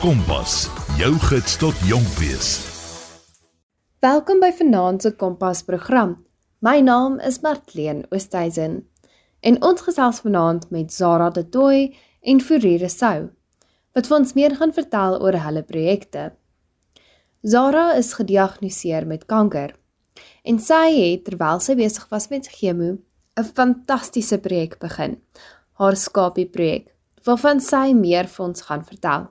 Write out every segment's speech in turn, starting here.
Kompas, jou gids tot jonk wees. Welkom by Vanaand se Kompas program. My naam is Martleen Oosthuizen en ons gesels vanaand met Zara de Tooi en Furire Sou wat vir ons meer gaan vertel oor hulle projekte. Zara is gediagnoseer met kanker en sy het terwyl sy besig was met chemo 'n fantastiese projek begin. Haar skapie projek waarvan sy meer vir ons gaan vertel.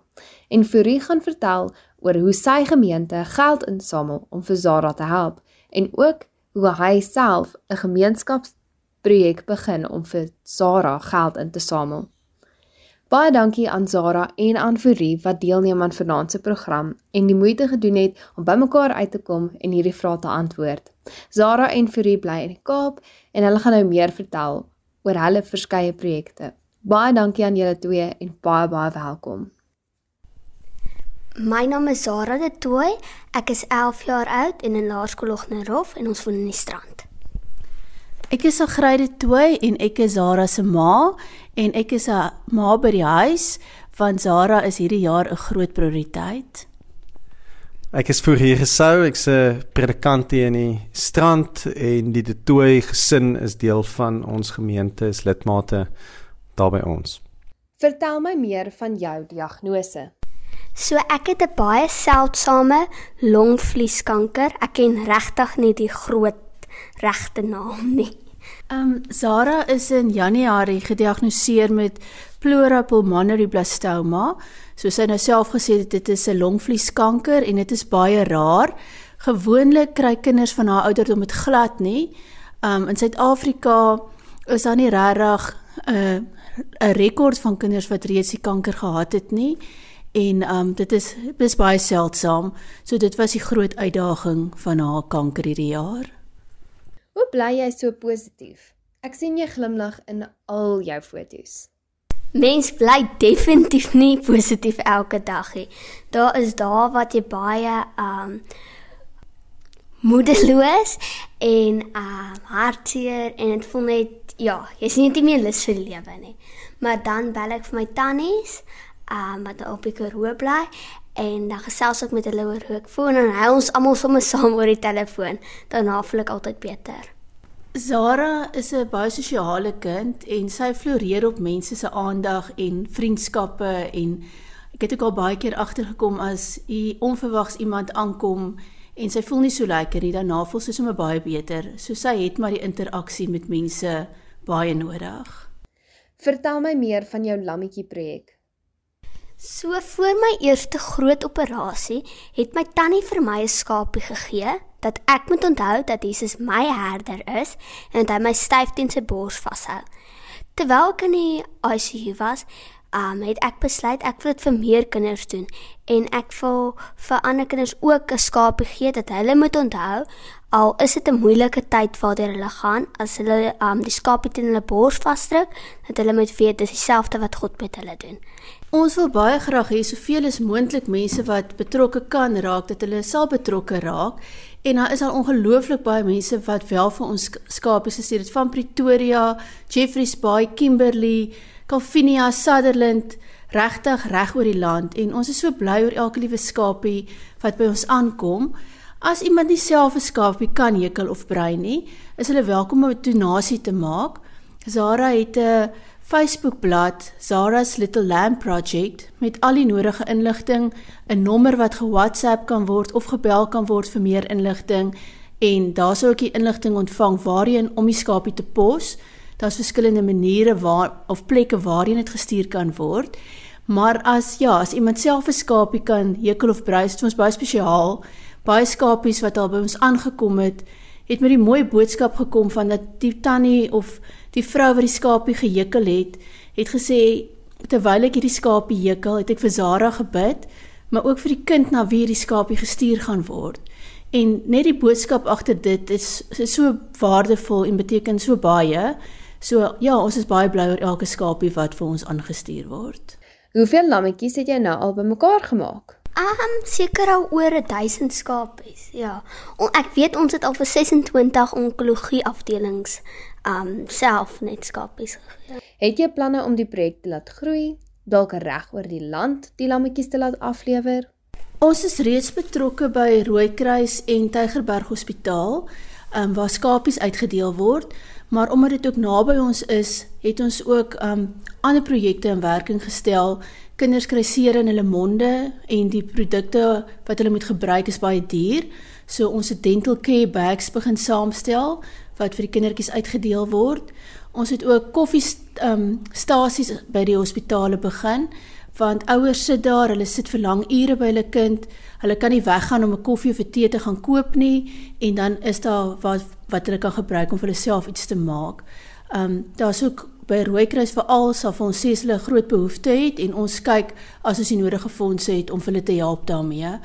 En Furie gaan vertel oor hoe sy gemeente geld insamel om vir Zara te help en ook hoe hy self 'n gemeenskapsprojek begin om vir Zara geld in te samel. Baie dankie aan Zara en aan Furie wat deelneem aan vanaand se program en die moeite gedoen het om bymekaar uit te kom en hierdie vrae te antwoord. Zara en Furie bly in die Kaap en hulle gaan nou meer vertel oor hulle verskeie projekte. Baie dankie aan julle twee en baie baie welkom. My naam is Zara de Tooi. Ek is 11 jaar oud en in Laerskool Ognerhof en ons woon in die strand. Ek is Agryde Tooi en ek is Zara se ma en ek is 'n ma by die huis want Zara is hierdie jaar 'n groot prioriteit. Ek is voor hier gesou, ek's 'n predikant hier in die strand en die De Tooi gesin is deel van ons gemeente, is lidmate daar by ons. Vertel my meer van jou diagnose. So ek het 'n baie seldsame longvlieskanker. Ek ken regtig nie die groot regte naam nie. Ehm um, Zara is in Januarie gediagnoseer met pleura pulmonary blastoma. Soos sy nou self gesê het, dit is 'n longvlieskanker en dit is baie rar. Gewoonlik kry kinders van haar ouderdom dit glad nie. Um, in Suid-Afrika is daar nie regtig 'n uh, 'n rekord van kinders wat reeds die kanker gehad het nie. En ehm um, dit is dis baie seldsaam. So dit was die groot uitdaging van haar kanker hierdie jaar. Hoe bly jy so positief? Ek sien jy glimlag in al jou foto's. Mens bly definitief nie positief elke dag nie. Daar is dae wat jy baie um moedeloos en um hartseer en dit voel net ja, jy's nie meer lus vir lewe nie. Maar dan bel ek vir my tannies um wat op die Karoo bly en dan gesels ek met hulle oor hoe ek voel en hy ons almal sommer saam oor die telefoon. Daarna voel ek altyd beter. Zara is 'n baie sosiale kind en sy floreer op mense se aandag en vriendskappe en ek het ook al baie keer agtergekom as u onverwags iemand aankom en sy voel nie so lekker nie, daarna voel sy sommer baie beter. So sy het maar die interaksie met mense baie nodig. Vertel my meer van jou lammetjie projek. So voor my eerste groot operasie het my tannie vir my 'n skapie gegee dat ek moet onthou dat Jesus my herder is en dat hy my styf teen sy bors vashou. Terwyl ek in die ICU was, um, het ek besluit ek wil dit vir meer kinders doen en ek wil vir ander kinders ook 'n skapie gee dat hulle moet onthou al is dit 'n moeilike tyd waardeur hulle gaan as hulle um, die skapie teen hulle bors vasdruk dat hulle moet weet dis dieselfde wat God met hulle doen. Ons wil baie graag hê soveel as moontlik mense wat betrokke kan raak dat hulle self betrokke raak en daar is al ongelooflik baie mense wat wel vir ons skapies gesê het van Pretoria, Jeffreys Bay, Kimberley Calvinia Sutherland regtig reg oor die land en ons is so bly oor elke liewe skapie wat by ons aankom. As iemand nie self 'n skapie kan hekel of brei nie, is hulle welkom om 'n donasie te maak. Zara het 'n Facebookblad, Zara's Little Lamb Project, met al die nodige inligting, 'n nommer wat ge-WhatsApp kan word of gebel kan word vir meer inligting en daar sou ook die inligting ontvang waarheen om die skapie te pos daar's verskillende maniere waar of plekke waarheen dit gestuur kan word. Maar as ja, as iemand self 'n skapie kan hekel of is dit ons baie spesiaal. Baie skapies wat al by ons aangekom het, het met die mooi boodskap gekom van dat die tannie of die vrou wat die skapie gehekel het, het gesê terwyl ek hierdie skapie hekel, het ek vir Zara gebid, maar ook vir die kind na wie die skapie gestuur gaan word. En net die boodskap agter dit is, is so waardevol en beteken so baie. So ja, ons is baie bly oor elke skapie wat vir ons aangestuur word. Hoeveel lammetjies het jy nou al bymekaar gemaak? Ehm um, seker al oor 1000 skapies. Ja. En ek weet ons het al vir 26 onkologie afdelings ehm um, self net skapies gegee. Het jy planne om die projek te laat groei? dalk reg oor die land die lammetjies te laat aflewer? Ons is reeds betrokke by Rooikruis en Tygerberg Hospitaal, um, waar skapies uitgedeel word, maar omdat dit ook naby ons is, het ons ook um ander projekte in werking gestel. Kinders kry seer in hulle monde en die produkte wat hulle moet gebruik is baie duur. So ons het dental care bags begin saamstel wat vir die kindertjies uitgedeel word. Ons het ook koffie um stasies by die hospitale begin want ouers sit daar, hulle sit vir lang ure by hulle kind. Hulle kan nie weggaan om 'n koffie of 'n tee te gaan koop nie en dan is daar wat wat hulle kan gebruik om vir hulle self iets te maak. Ehm um, daar's ook by Rooikruis veral sal vir ons sê hulle groot behoefte het en ons kyk as ons die nodige fondse het om hulle te help daarmee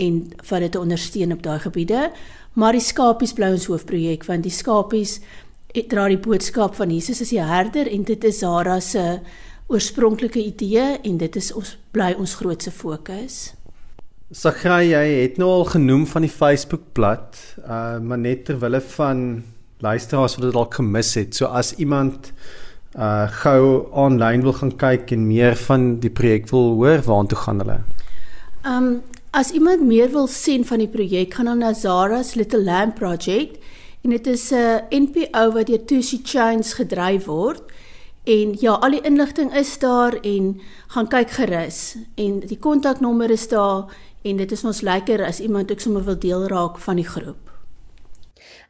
en vir hulle te ondersteun op daai gebiede. Maar die skapies bly ons hoofprojek want die skapies dra die boodskap van Jesus as die herder en dit is Zara se oorspronklike idee en dit is ons bly ons grootste fokus. Sagrai, jy het nou al genoem van die Facebookblad, uh maar net ter wille van luisteraars wat dit dalk gemis het. So as iemand uh gou aanlyn wil gaan kyk en meer van die projek wil hoor, waartoe gaan hulle? Um as iemand meer wil sien van die projek, gaan hulle na Zara's Little Lamb Project en dit is 'n uh, NPO wat deur Tusi Chains gedryf word. En ja, al die inligting is daar en gaan kyk gerus en die kontaknommer is daar en dit is ons lekker as iemand ook sommer wil deel raak van die groep.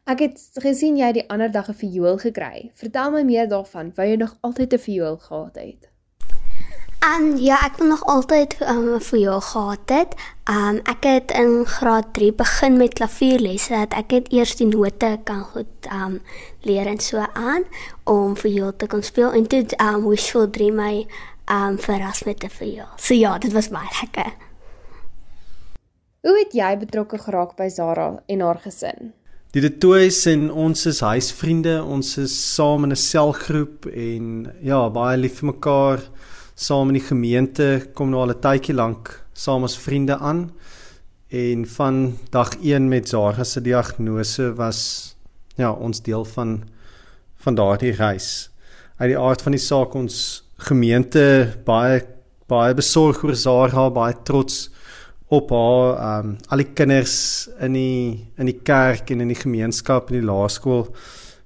Ek het gesien jy die ander dag 'n viool gekry. Vertel my meer daarvan. Wou jy nog altyd 'n viool gehad het? En ja, ek wil nog altyd um, 'n um, viool gehad het. Um ek het in graad 3 begin met klavierlesse dat ek het eers die note kan goed um leer en so aan om viool te kon speel en toe um Wishful Dream my um verras met 'n viool. So ja, dit was baie lekker. Hoe het jy betrokke geraak by Zara en haar gesin? Die Detoys en ons is huisvriende, ons is saam in 'n selgroep en ja, baie lief vir mekaar saam in die gemeente kom nou al 'n tydjie lank saam as vriende aan en van dag 1 met Zara se diagnose was ja ons deel van van daardie reis. Uit die aard van die saak ons gemeente baie baie besorg oor Zara, baie trots op haar ehm um, al die kinders in die in die kerk en in die gemeenskap in die laerskool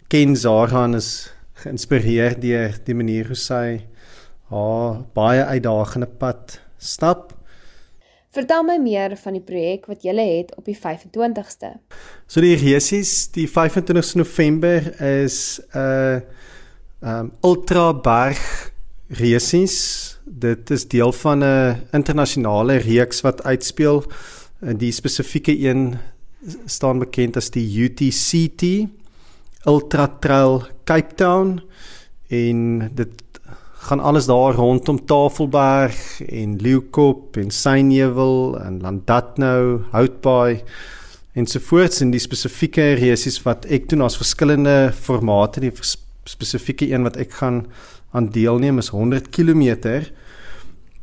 ken Zara en is geïnspireer deur die manier hoe sy haar baie uitdagende pad stap. Vertel my meer van die projek wat julle het op die 25ste. So die resies, die 25ste November is 'n uh, um ultra berg resies. Dit is deel van 'n internasionale reeks wat uitspeel. Die spesifieke een staan bekend as die UTCT Ultra Trail Cape Town en dit gaan alles daar rondom Tafelberg en Leeukop en Synewil en Landatnou, Houtbaai en so voort in die spesifieke resies wat ek doen as verskillende formate die spesifieke een wat ek gaan aan deelneem is 100 km.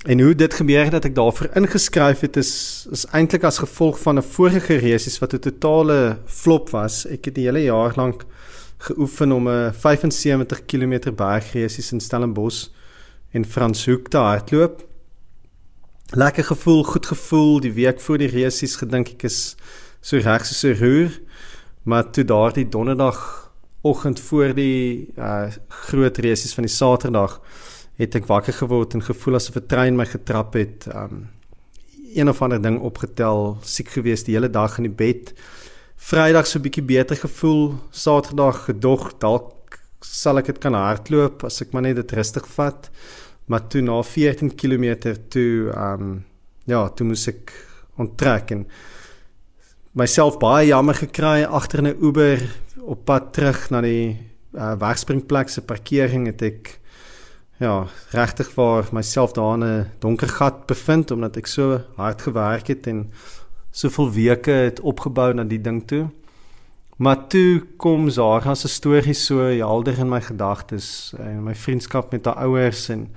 En hoe dit gebeur dat ek daarvoor ingeskryf het is is eintlik as gevolg van 'n vorige resies wat 'n totale flop was. Ek het die hele jaar lank geoefen om 'n 75 km bergresies in Stellenbosch en Franshoek te hardloop. Lekker gevoel, goed gevoel die week voor die resies gedink ek is so reg so 'n roer. Maar toe daardie donderdag oggend voor die uh, groot resies van die Saterdag het ek wakker geword en gevoel asof 'n trein my getrap het. Um een of ander ding opgetel, siek gewees die hele dag in die bed. Vrydag so 'n bietjie beter gevoel, Saterdag gedog dalk sal ek dit kan hardloop as ek maar net dit rustig vat. Maar toe na 14 km toe um ja, toe moes ek onttrek en myself baie jammer gekry agter 'n Uber op pad terug na die uh, wegspringplek se parkering het ek ja, regtig vir myself daar in 'n donker gat bevind omdat ek so hard gewerk het en soveel weke het opgebou na die ding toe. Maar toe kom Zara se storie so helder in my gedagtes en my vriendskap met haar ouers en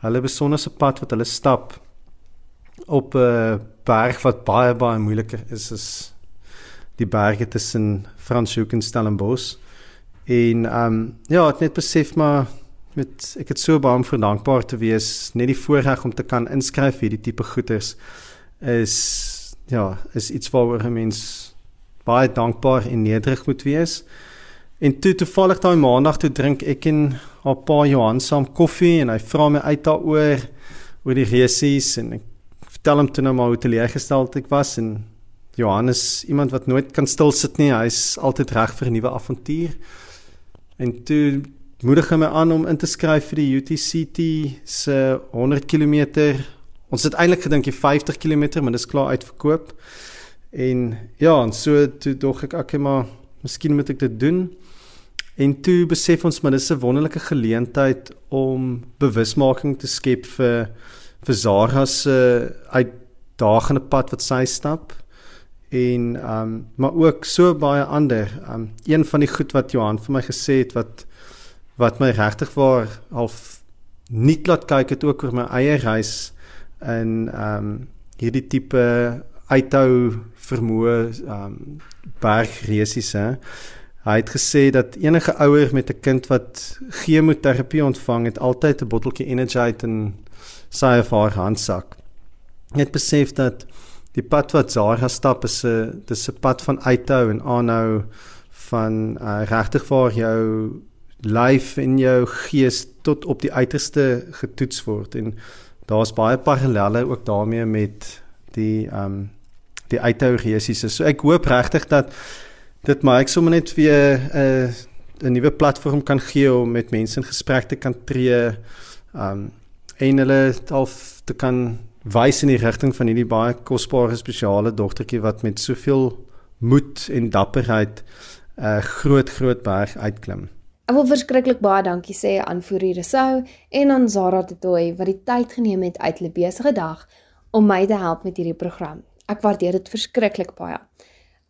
hulle besonderse pad wat hulle stap op 'n berg wat baie baie moeiliker is is die berge tussen Franshoek en Stellenbosch. En ehm um, ja, het net besef maar met ek het so baie om vir dankbaar te wees net die voorreg om te kan inskryf hierdie tipe goeders is ja, is iets waaroor 'n mens baie dankbaar en nederig moet wees. En toe toevallig daai maandag toe drink ek en haar pa Johan saam koffie en hy vra my uit daaroor oor die resies en ek vertel hom toe nou maar hoe teleurgesteld ek was en Johannes iemand wat nooit kan stil sit nie, hy's altyd reg vir 'n nuwe avontuur. En toe moedig hy my aan om in te skryf vir die UTCT se 100 km. Ons het eintlik gedink jy 50 km, maar dit is klaar uitverkoop. En ja, en so toe dog ek ek maar miskien moet ek dit doen. En toe besef ons maar dis 'n wonderlike geleentheid om bewusmaking te skep vir vir Zara se uitdagende pad wat sy stap en ehm um, maar ook so baie ander. Ehm um, een van die goed wat Johan vir my gesê het wat wat my regtig waar half nie laat kyk het ook oor my eie reis in ehm um, hierdie tipe uithou vermoë ehm um, bergresies hè. Hy het gesê dat enige ouer met 'n kind wat chemoterapie ontvang het altyd 'n botteltjie Energite in sy of haar handsak. Net besef dat die pad wat Zara stap is 'n dis 'n pad van uithou en aanhou van uh, regtig waar jou lyf en jou gees tot op die uiterste getoets word en daar's baie parallelle ook daarmee met die ehm um, die uithou resies. So ek hoop regtig dat dit maar ek sommer net weer 'n uh, 'n nuwe platform kan gee om met mense in gesprek te kan tree ehm um, en hulle half te kan wys in die rigting van hierdie baie kosbare spesiale dogtertjie wat met soveel moed en dapperheid 'n uh, groot groot berg uitklim. Ek wil verskriklik baie dankie sê aan Fourie Resou en aan Zara Tetoy wat die tyd geneem het uit hulle besige dag om my te help met hierdie program. Ek waardeer dit verskriklik baie.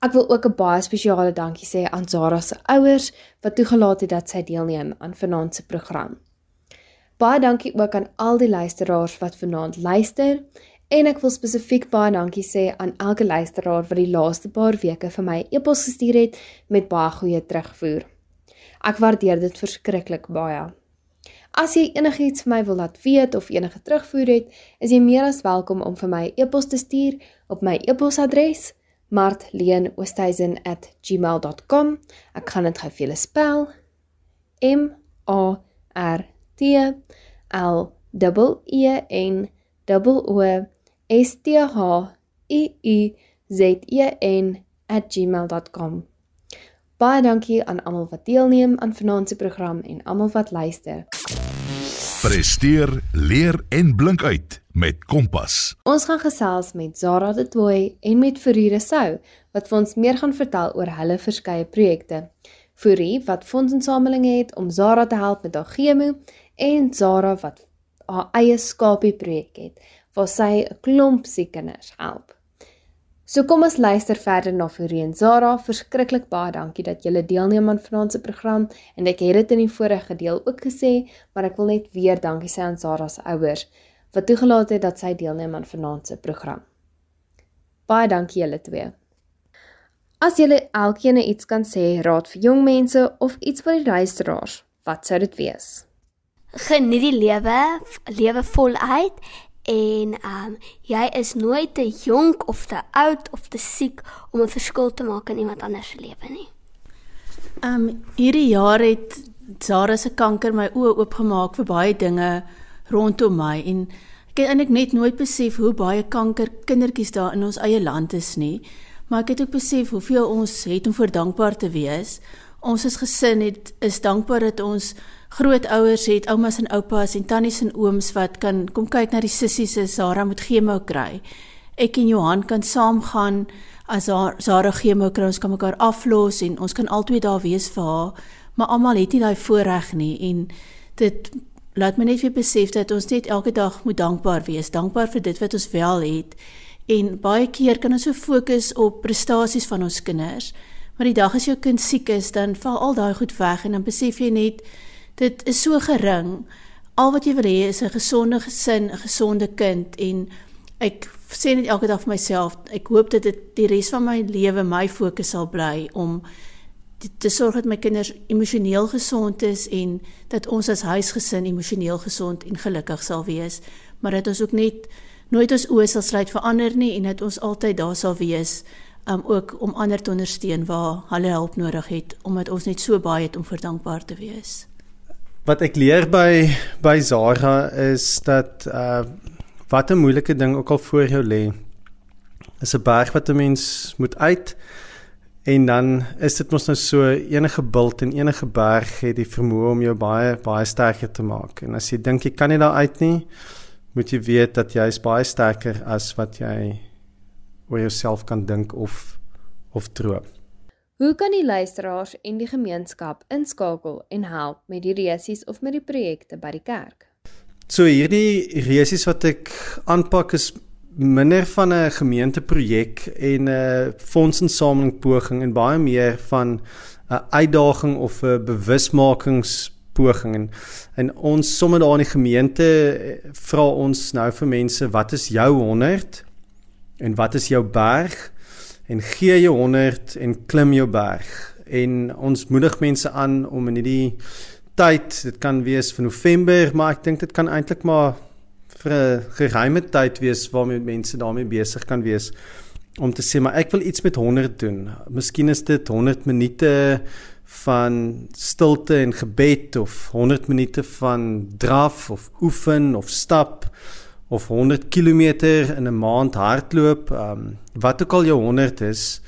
Ek wil ook 'n baie spesiale dankie sê aan Zara se ouers wat toegelaat het dat sy deelneem aan vanaand se program. Baie dankie ook aan al die luisteraars wat vanaand luister en ek wil spesifiek baie dankie sê aan elke luisteraar wat die laaste paar weke vir my e-pos gestuur het met baie goeie terugvoer. Ek waardeer dit verskriklik baie. As jy enigiets vir my wil laat weet of enige terugvoer het, is jy meer as welkom om vir my e-pos te stuur op my e-posadres martleenoosthuizen@gmail.com. Ek gaan dit gou vir julle spel. M A R -T T L E N O S T H U U Z E N @gmail.com. Baie dankie aan almal wat deelneem aan vanaand se program en almal wat luister. Presteer, leer en blink uit met Kompas. Ons gaan gesels met Zara de Tooi en met Verure Sou wat vir ons meer gaan vertel oor hulle verskeie projekte. Furie wat fondsinsameling het om Zara te help met haar chemo en Zara wat haar eie skapie projek het waar sy 'n klomp siek kinders help. So kom ons luister verder na Furie en Zara. Verskriklik baie dankie dat julle deelneem aan vanaand se program en ek het dit in die vorige deel ook gesê, maar ek wil net weer dankie sê aan Zara se ouers wat toegelaat het dat sy deelneem aan vanaand se program. Baie dankie julle twee. As julle elkeen iets kan sê, raad vir jong mense of iets vir die luisteraars, wat sou dit wees? Geniet die lewe, lewe voluit en ehm um, jy is nooit te jonk of te oud of te siek om 'n verskil te maak in iemand anders se lewe nie. Ehm um, hierdie jaar het Zara se kanker my oë oopgemaak vir baie dinge rondom my en ek het eintlik net nooit besef hoe baie kanker kindertjies daar in ons eie land is nie. Maar ek het ook besef hoeveel ons het om voor dankbaar te wees. Ons as gesin het is dankbaar dat ons grootouers het, oumas en oupas en tannies en ooms wat kan kom kyk na die sissies se Sarah moet chemo kry. Ek en Johan kan saamgaan as haar Sarah chemo kry, ons kan mekaar aflos en ons kan altyd daar wees vir haar, maar almal het nie daai voorreg nie en dit laat my net weer besef dat ons net elke dag moet dankbaar wees, dankbaar vir dit wat ons wel het En baie keer kan ons so fokus op prestasies van ons kinders, maar die dag as jou kind siek is, dan val al daai goed weg en dan besef jy net dit is so gering. Al wat jy wil hê is 'n gesonde gesin, 'n gesonde kind en ek sê net elke dag vir myself, ek hoop dat dit die res van my lewe my fokus sal bly om te sorg dat my kinders emosioneel gesond is en dat ons as huisgesin emosioneel gesond en gelukkig sal wees, maar dat ons ook net nooit ons oë sal sluit vir ander nie en dat ons altyd daar sal wees um ook om ander te ondersteun waar hulle hulp nodig het omdat ons net so baie het om vir dankbaar te wees. Wat ek leer by by Zara is dat uh wat 'n moeilike ding ook al voor jou lê is 'n berg wat 'n mens moet uit en dan is dit mos nou so enige bult en enige berg het die vermoë om jou baie baie sterker te maak en as jy dink jy kan nie daar uit nie moet jy weet dat jy is baie sterker as wat jy oor jouself kan dink of of droom. Hoe kan die luisteraars en die gemeenskap inskakel en help met die resies of met die projekte by die kerk? So hierdie resies wat ek aanpak is minder van 'n gemeenteprojek en 'n fondsinsameling poging en baie meer van 'n uitdaging of 'n bewusmakingspoging en, en ons somme daar in die gemeente eh, vra ons nou vir mense wat is jou 100 En wat is jou berg? En gee jou 100 en klim jou berg. En ons moedig mense aan om in hierdie tyd, dit kan wees vir November, maar ek dink dit kan eintlik maar vir 'n geheime tyd wees waarmee mense daarmee besig kan wees om te sê maar ek wil iets met 100 doen. Miskien is dit 100 minute van stilte en gebed of 100 minute van draf of oefen of stap of 100 km in 'n maand hardloop, ehm um, wat ook al jou 100 is,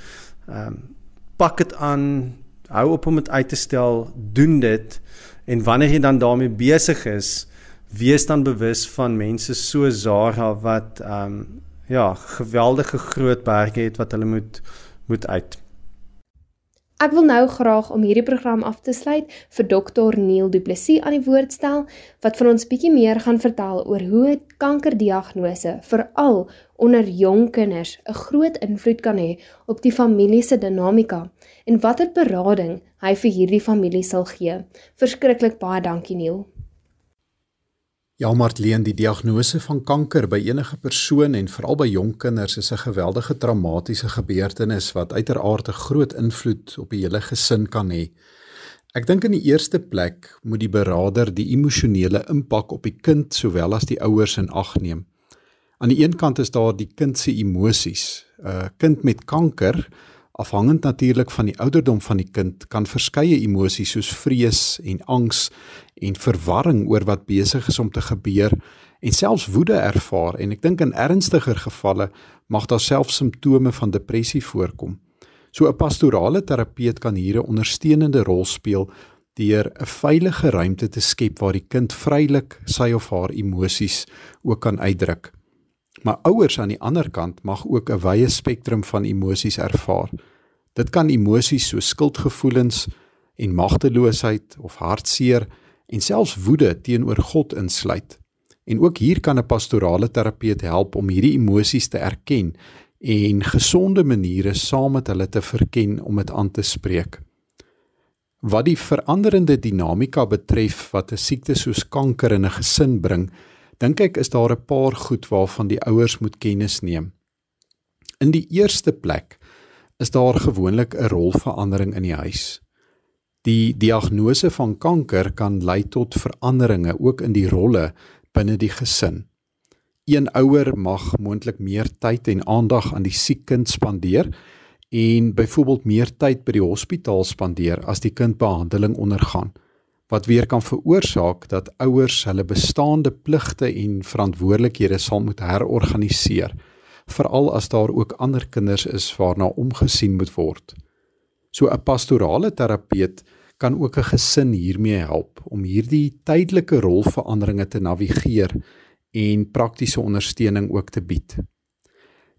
ehm um, pak dit aan, hou op om dit uit te stel, doen dit en wanneer jy dan daarmee besig is, wees dan bewus van mense so Zara wat ehm um, ja, geweldige groot berge het wat hulle moet moet uit. Ek wil nou graag om hierdie program af te sluit vir Dr Neil Du Plessis aan die woord stel wat vir ons bietjie meer gaan vertel oor hoe kankerdiagnose veral onder jong kinders 'n groot invloed kan hê op die familie se dinamika en watter berading hy vir hierdie familie sal gee. Verskriklik baie dankie Neil. Ja, Martleen, die diagnose van kanker by enige persoon en veral by jong kinders is 'n geweldige traumatiese gebeurtenis wat uiteraard 'n groot invloed op die hele gesin kan hê. Ek dink in die eerste plek moet die beraader die emosionele impak op die kind sowel as die ouers in ag neem. Aan die een kant is daar die kind se emosies. 'n Kind met kanker Afhangend natuurlik van die ouderdom van die kind kan verskeie emosies soos vrees en angs en verwarring oor wat besig is om te gebeur en selfs woede ervaar en ek dink in ernstiger gevalle mag daar selfs simptome van depressie voorkom. So 'n pastorale terapeut kan hier 'n ondersteunende rol speel deur 'n veilige ruimte te skep waar die kind vrylik sy of haar emosies ook kan uitdruk. Maar ouers aan die ander kant mag ook 'n wye spektrum van emosies ervaar. Dit kan emosies so skuldgevoelens en magteloosheid of hartseer en selfs woede teenoor God insluit. En ook hier kan 'n pastorale terapeut help om hierdie emosies te erken en gesonde maniere saam met hulle te verken om dit aan te spreek. Wat die veranderende dinamika betref wat 'n siekte soos kanker in 'n gesin bring, dink ek is daar 'n paar goed waarvan die ouers moet kennis neem. In die eerste plek is daar gewoonlik 'n rolverandering in die huis. Die diagnose van kanker kan lei tot veranderinge ook in die rolle binne die gesin. Een ouer mag moontlik meer tyd en aandag aan die siek kind spandeer en byvoorbeeld meer tyd by die hospitaal spandeer as die kind behandeling ondergaan wat weer kan veroorsaak dat ouers hulle bestaande pligte en verantwoordelikhede sal moet herorganiseer veral as daar ook ander kinders is waarna omgesien moet word. So 'n pastorale terapeut kan ook 'n gesin hiermee help om hierdie tydelike rolveranderinge te navigeer en praktiese ondersteuning ook te bied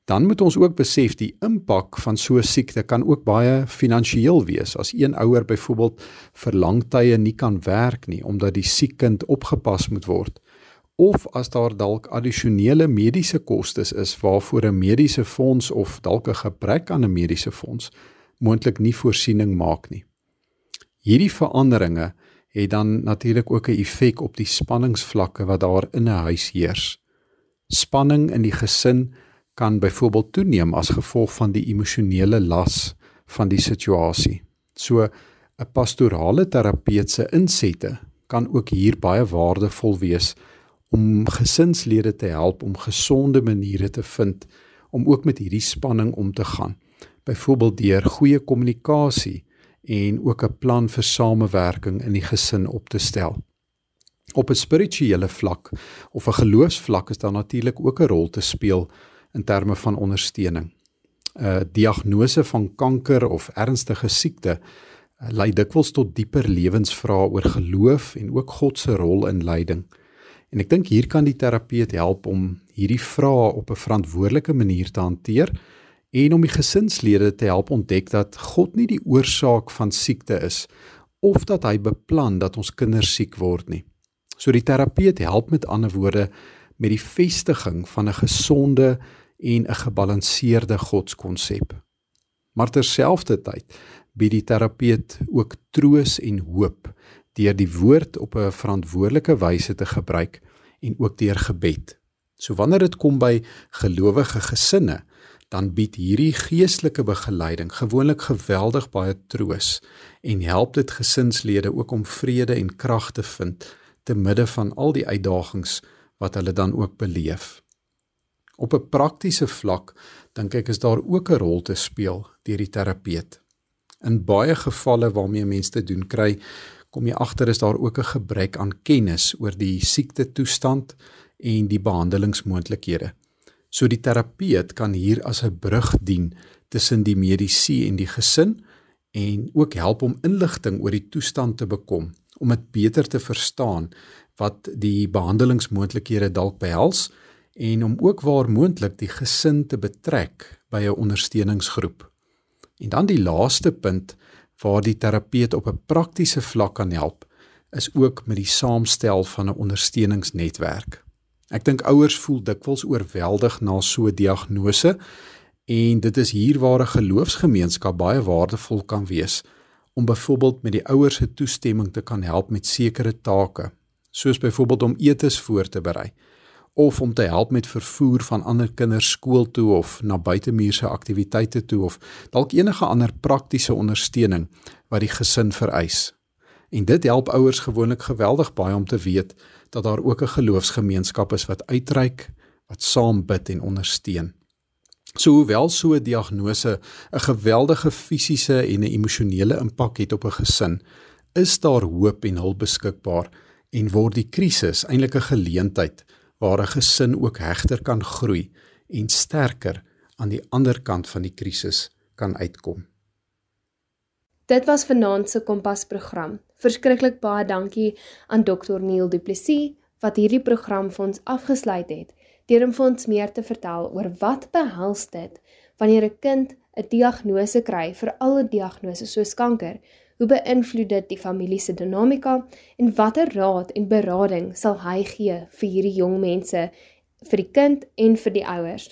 dan moet ons ook besef die impak van so 'n siekte kan ook baie finansiëel wees. As een ouer byvoorbeeld vir lang tye nie kan werk nie omdat die siek kind opgepas moet word of as daar dalk addisionele mediese kostes is waarvoor 'n mediese fonds of dalk 'n gebrek aan 'n mediese fonds moontlik nie voorsiening maak nie. Hierdie veranderinge het dan natuurlik ook 'n effek op die spanningsvlakke wat daar in 'n huis heers. Spanning in die gesin kan byvoorbeeld toeneem as gevolg van die emosionele las van die situasie. So 'n pastorale terapeut se insette kan ook hier baie waardevol wees om gesinslede te help om gesonde maniere te vind om ook met hierdie spanning om te gaan. Byvoorbeeld deur goeie kommunikasie en ook 'n plan vir samewerking in die gesin op te stel. Op 'n spirituele vlak of 'n geloofsvlak is daar natuurlik ook 'n rol te speel in terme van ondersteuning. 'n Diagnose van kanker of ernstige siekte eh, lei dikwels tot dieper lewensvrae oor geloof en ook God se rol in lyding. En ek dink hier kan die terapeut help om hierdie vrae op 'n verantwoordelike manier te hanteer en om die gesinslede te help ontdek dat God nie die oorsaak van siekte is of dat hy beplan dat ons kinders siek word nie. So die terapeut help met ander woorde met die vestiging van 'n gesonde en 'n gebalanseerde godskonsep. Maar terselfdertyd bied die terapeut ook troos en hoop deur die woord op 'n verantwoordelike wyse te gebruik en ook deur gebed. So wanneer dit kom by gelowige gesinne, dan bied hierdie geestelike begeleiding gewoonlik geweldig baie troos en help dit gesinslede ook om vrede en krag te vind te midde van al die uitdagings wat hulle dan ook beleef. Op 'n praktiese vlak dink ek is daar ook 'n rol te speel deur die terapeut. In baie gevalle waarmee mense te doen kry, kom jy agter is daar ook 'n gebrek aan kennis oor die siekte toestand en die behandelingsmoontlikhede. So die terapeut kan hier as 'n brug dien tussen die medisy en die gesin en ook help om inligting oor die toestand te bekom om dit beter te verstaan wat die behandelingsmoontlikhede dalk behels en om ook waar moontlik die gesin te betrek by 'n ondersteuningsgroep. En dan die laaste punt waar die terapeut op 'n praktiese vlak kan help is ook met die saamstel van 'n ondersteuningsnetwerk. Ek dink ouers voel dikwels oorweldig na so 'n diagnose en dit is hier waar 'n geloofsgemeenskap baie waardevol kan wees om byvoorbeeld met die ouers se toestemming te kan help met sekere take, soos byvoorbeeld om etes voor te berei of om te help met vervoer van ander kinders skool toe of na buitemuurse aktiwiteite toe of dalk enige ander praktiese ondersteuning wat die gesin vereis. En dit help ouers gewoonlik geweldig baie om te weet dat daar ook 'n geloofsgemeenskap is wat uitreik, wat saam bid en ondersteun. So hoewel so 'n diagnose 'n geweldige fisiese en 'n emosionele impak het op 'n gesin, is daar hoop en hulp beskikbaar en word die krisis eintlik 'n geleentheid waar 'n gesin ook hegter kan groei en sterker aan die ander kant van die krisis kan uitkom. Dit was vanaand se Kompas program. Verskriklik baie dankie aan Dr Neil Du Plessis wat hierdie program vir ons afgesluit het deur om vir ons meer te vertel oor wat behels dit wanneer 'n kind 'n diagnose kry, veral 'n diagnose soos kanker. Hoe beïnvloed dit die familie se dinamika en watter raad en berading sal hy gee vir hierdie jong mense, vir die kind en vir die ouers?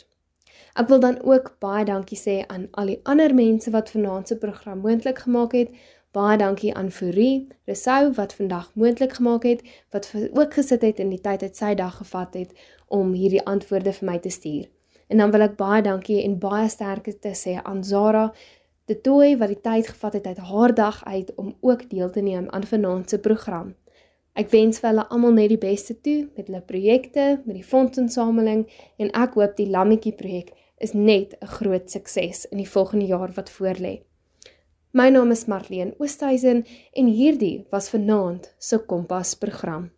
Ek wil dan ook baie dankie sê aan al die ander mense wat vanaand se program moontlik gemaak het. Baie dankie aan Fourie Resou wat vandag moontlik gemaak het, wat ook gesit het in die tyd uit sy dag gevat het om hierdie antwoorde vir my te stuur. En dan wil ek baie dankie en baie sterkte te sê aan Zara de Tooi wat die tyd gevat het uit haar dag uit om ook deel te neem aan vanaand se program. Ek wens vir hulle almal net die beste toe met hulle projekte, met die fondsinsameling en ek hoop die Lammetjie projek is net 'n groot sukses in die volgende jaar wat voorlê. My naam is Marlene Oosthuizen en hierdie was vanaand se Kompas program.